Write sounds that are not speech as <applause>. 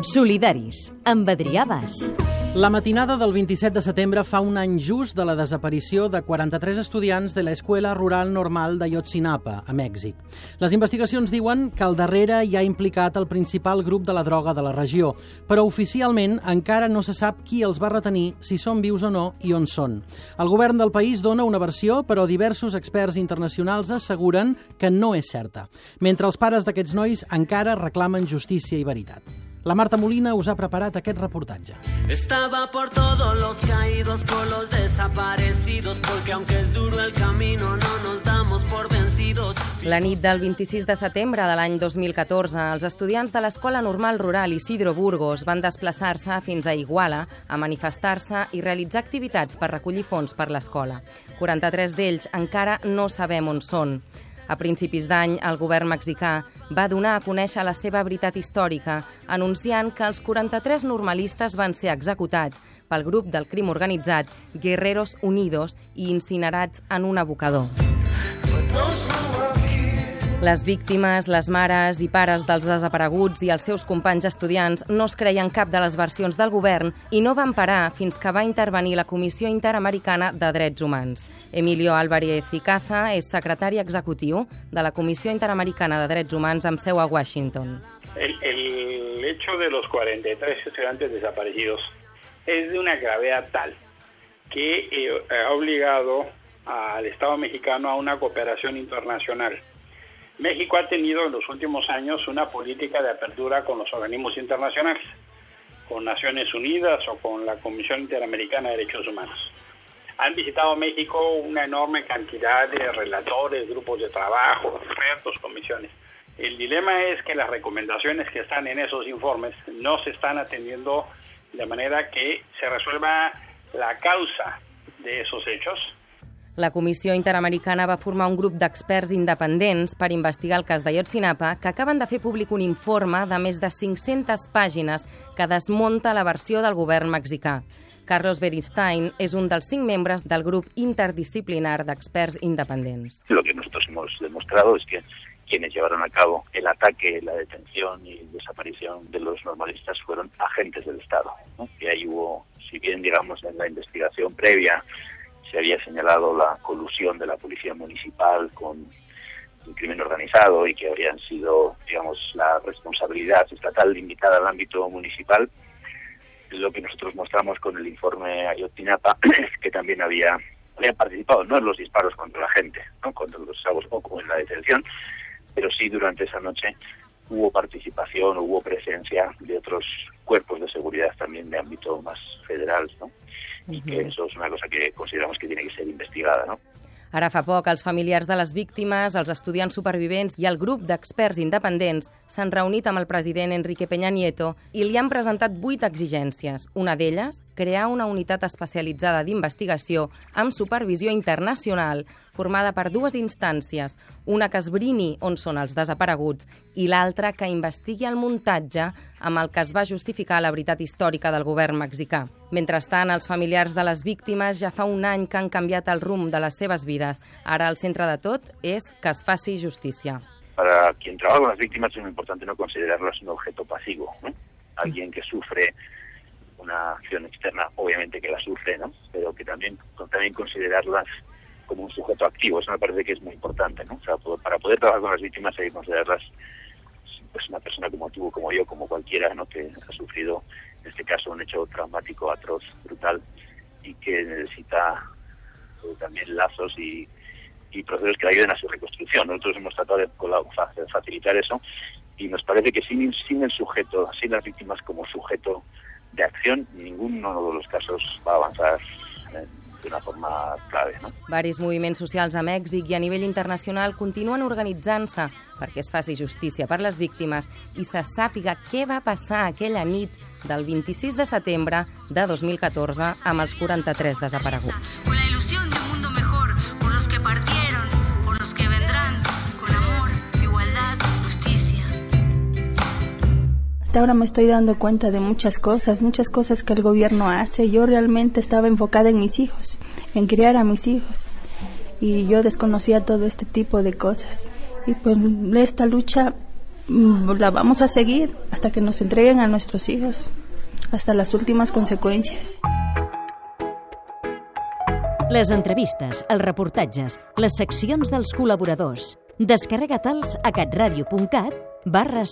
Solidaris, amb Adrià Bas. La matinada del 27 de setembre fa un any just de la desaparició de 43 estudiants de l'Escuela Rural Normal de Yotzinapa, a Mèxic. Les investigacions diuen que al darrere hi ha implicat el principal grup de la droga de la regió, però oficialment encara no se sap qui els va retenir, si són vius o no i on són. El govern del país dona una versió, però diversos experts internacionals asseguren que no és certa, mentre els pares d'aquests nois encara reclamen justícia i veritat. La Marta Molina us ha preparat aquest reportatge. Estaba por todos los caídos, por los desaparecidos, porque aunque es duro el camino, no nos damos por vencidos. La nit del 26 de setembre de l'any 2014, els estudiants de l'Escola Normal Rural Isidro Burgos van desplaçar-se fins a Iguala a manifestar-se i realitzar activitats per recollir fons per l'escola. 43 d'ells encara no sabem on són. A principis d'any, el govern mexicà va donar a conèixer la seva veritat històrica, anunciant que els 43 normalistes van ser executats pel grup del crim organitzat Guerreros Unidos i incinerats en un abocador. Les víctimes, les mares i pares dels desapareguts i els seus companys estudiants no es creien cap de les versions del govern i no van parar fins que va intervenir la Comissió Interamericana de Drets Humans. Emilio Álvarez y Caza és secretari executiu de la Comissió Interamericana de Drets Humans amb seu a Washington. El, el hecho de los 43 estudiantes desaparecidos es de una gravedad tal que eh, ha obligado al Estado mexicano a una cooperación internacional. México ha tenido en los últimos años una política de apertura con los organismos internacionales, con Naciones Unidas o con la Comisión Interamericana de Derechos Humanos. Han visitado México una enorme cantidad de relatores, grupos de trabajo, expertos, comisiones. El dilema es que las recomendaciones que están en esos informes no se están atendiendo de manera que se resuelva la causa de esos hechos la Comissió Interamericana va formar un grup d'experts independents per investigar el cas de Yotzinapa que acaben de fer públic un informe de més de 500 pàgines que desmunta la versió del govern mexicà. Carlos Beristain és un dels cinc membres del grup interdisciplinar d'experts independents. Lo que nosotros hemos demostrado es que quienes llevaron a cabo el ataque, la detención y desaparición de los normalistas fueron agentes del Estado. ¿no? Y ahí hubo, si bien digamos en la investigación previa se había señalado la colusión de la policía municipal con el crimen organizado y que habrían sido, digamos, la responsabilidad estatal limitada al ámbito municipal. Lo que nosotros mostramos con el informe Ayotzinapa <clears throat> es que también había, había participado, no en los disparos contra la gente, ¿no? contra los sabos o en la detención, pero sí durante esa noche hubo participación, hubo presencia de otros cuerpos de seguridad también de ámbito más federal, ¿no? Y que eso es una cosa que consideramos que tiene que ser investigada, ¿no? Ara fa poc, els familiars de les víctimes, els estudiants supervivents i el grup d'experts independents s'han reunit amb el president Enrique Peña Nieto i li han presentat vuit exigències. Una d'elles, crear una unitat especialitzada d'investigació amb supervisió internacional formada per dues instàncies, una que esbrini on són els desapareguts i l'altra que investigui el muntatge amb el que es va justificar la veritat històrica del govern mexicà. Mentrestant, els familiars de les víctimes ja fa un any que han canviat el rumb de les seves vides. Ara el centre de tot és que es faci justícia. Para quien trabaja con las víctimas es muy importante no considerarlas un objeto pasivo, ¿no? Alguien que sufre una acción externa, obviamente que la sufre, ¿no? Pero que también, también considerarlas como un sujeto activo. Eso me parece que es muy importante, ¿no? O sea, para poder trabajar con las víctimas hay que considerarlas pues una persona como tú, como yo, como cualquiera, ¿no? Que ha sufrido, en este caso, un hecho traumático, atroz, brutal y que necesita eh, también lazos y, y procesos que le ayuden a su reconstrucción. Nosotros hemos tratado de facilitar eso y nos parece que sin, sin el sujeto, sin las víctimas como sujeto de acción, ninguno de los casos va a avanzar d'una forma clave. No? Varis moviments socials a Mèxic i a nivell internacional continuen organitzant-se perquè es faci justícia per les víctimes i se sàpiga què va passar aquella nit del 26 de setembre de 2014 amb els 43 desapareguts. hasta ahora me estoy dando cuenta de muchas cosas, muchas cosas que el gobierno hace. Yo realmente estaba enfocada en mis hijos, en criar a mis hijos. Y yo desconocía todo este tipo de cosas. Y pues esta lucha mm, la vamos a seguir hasta que nos entreguen a nuestros hijos, hasta las últimas consecuencias. Les entrevistes, els reportatges, les seccions dels col·laboradors. Descarrega-te'ls a catradio.cat barra.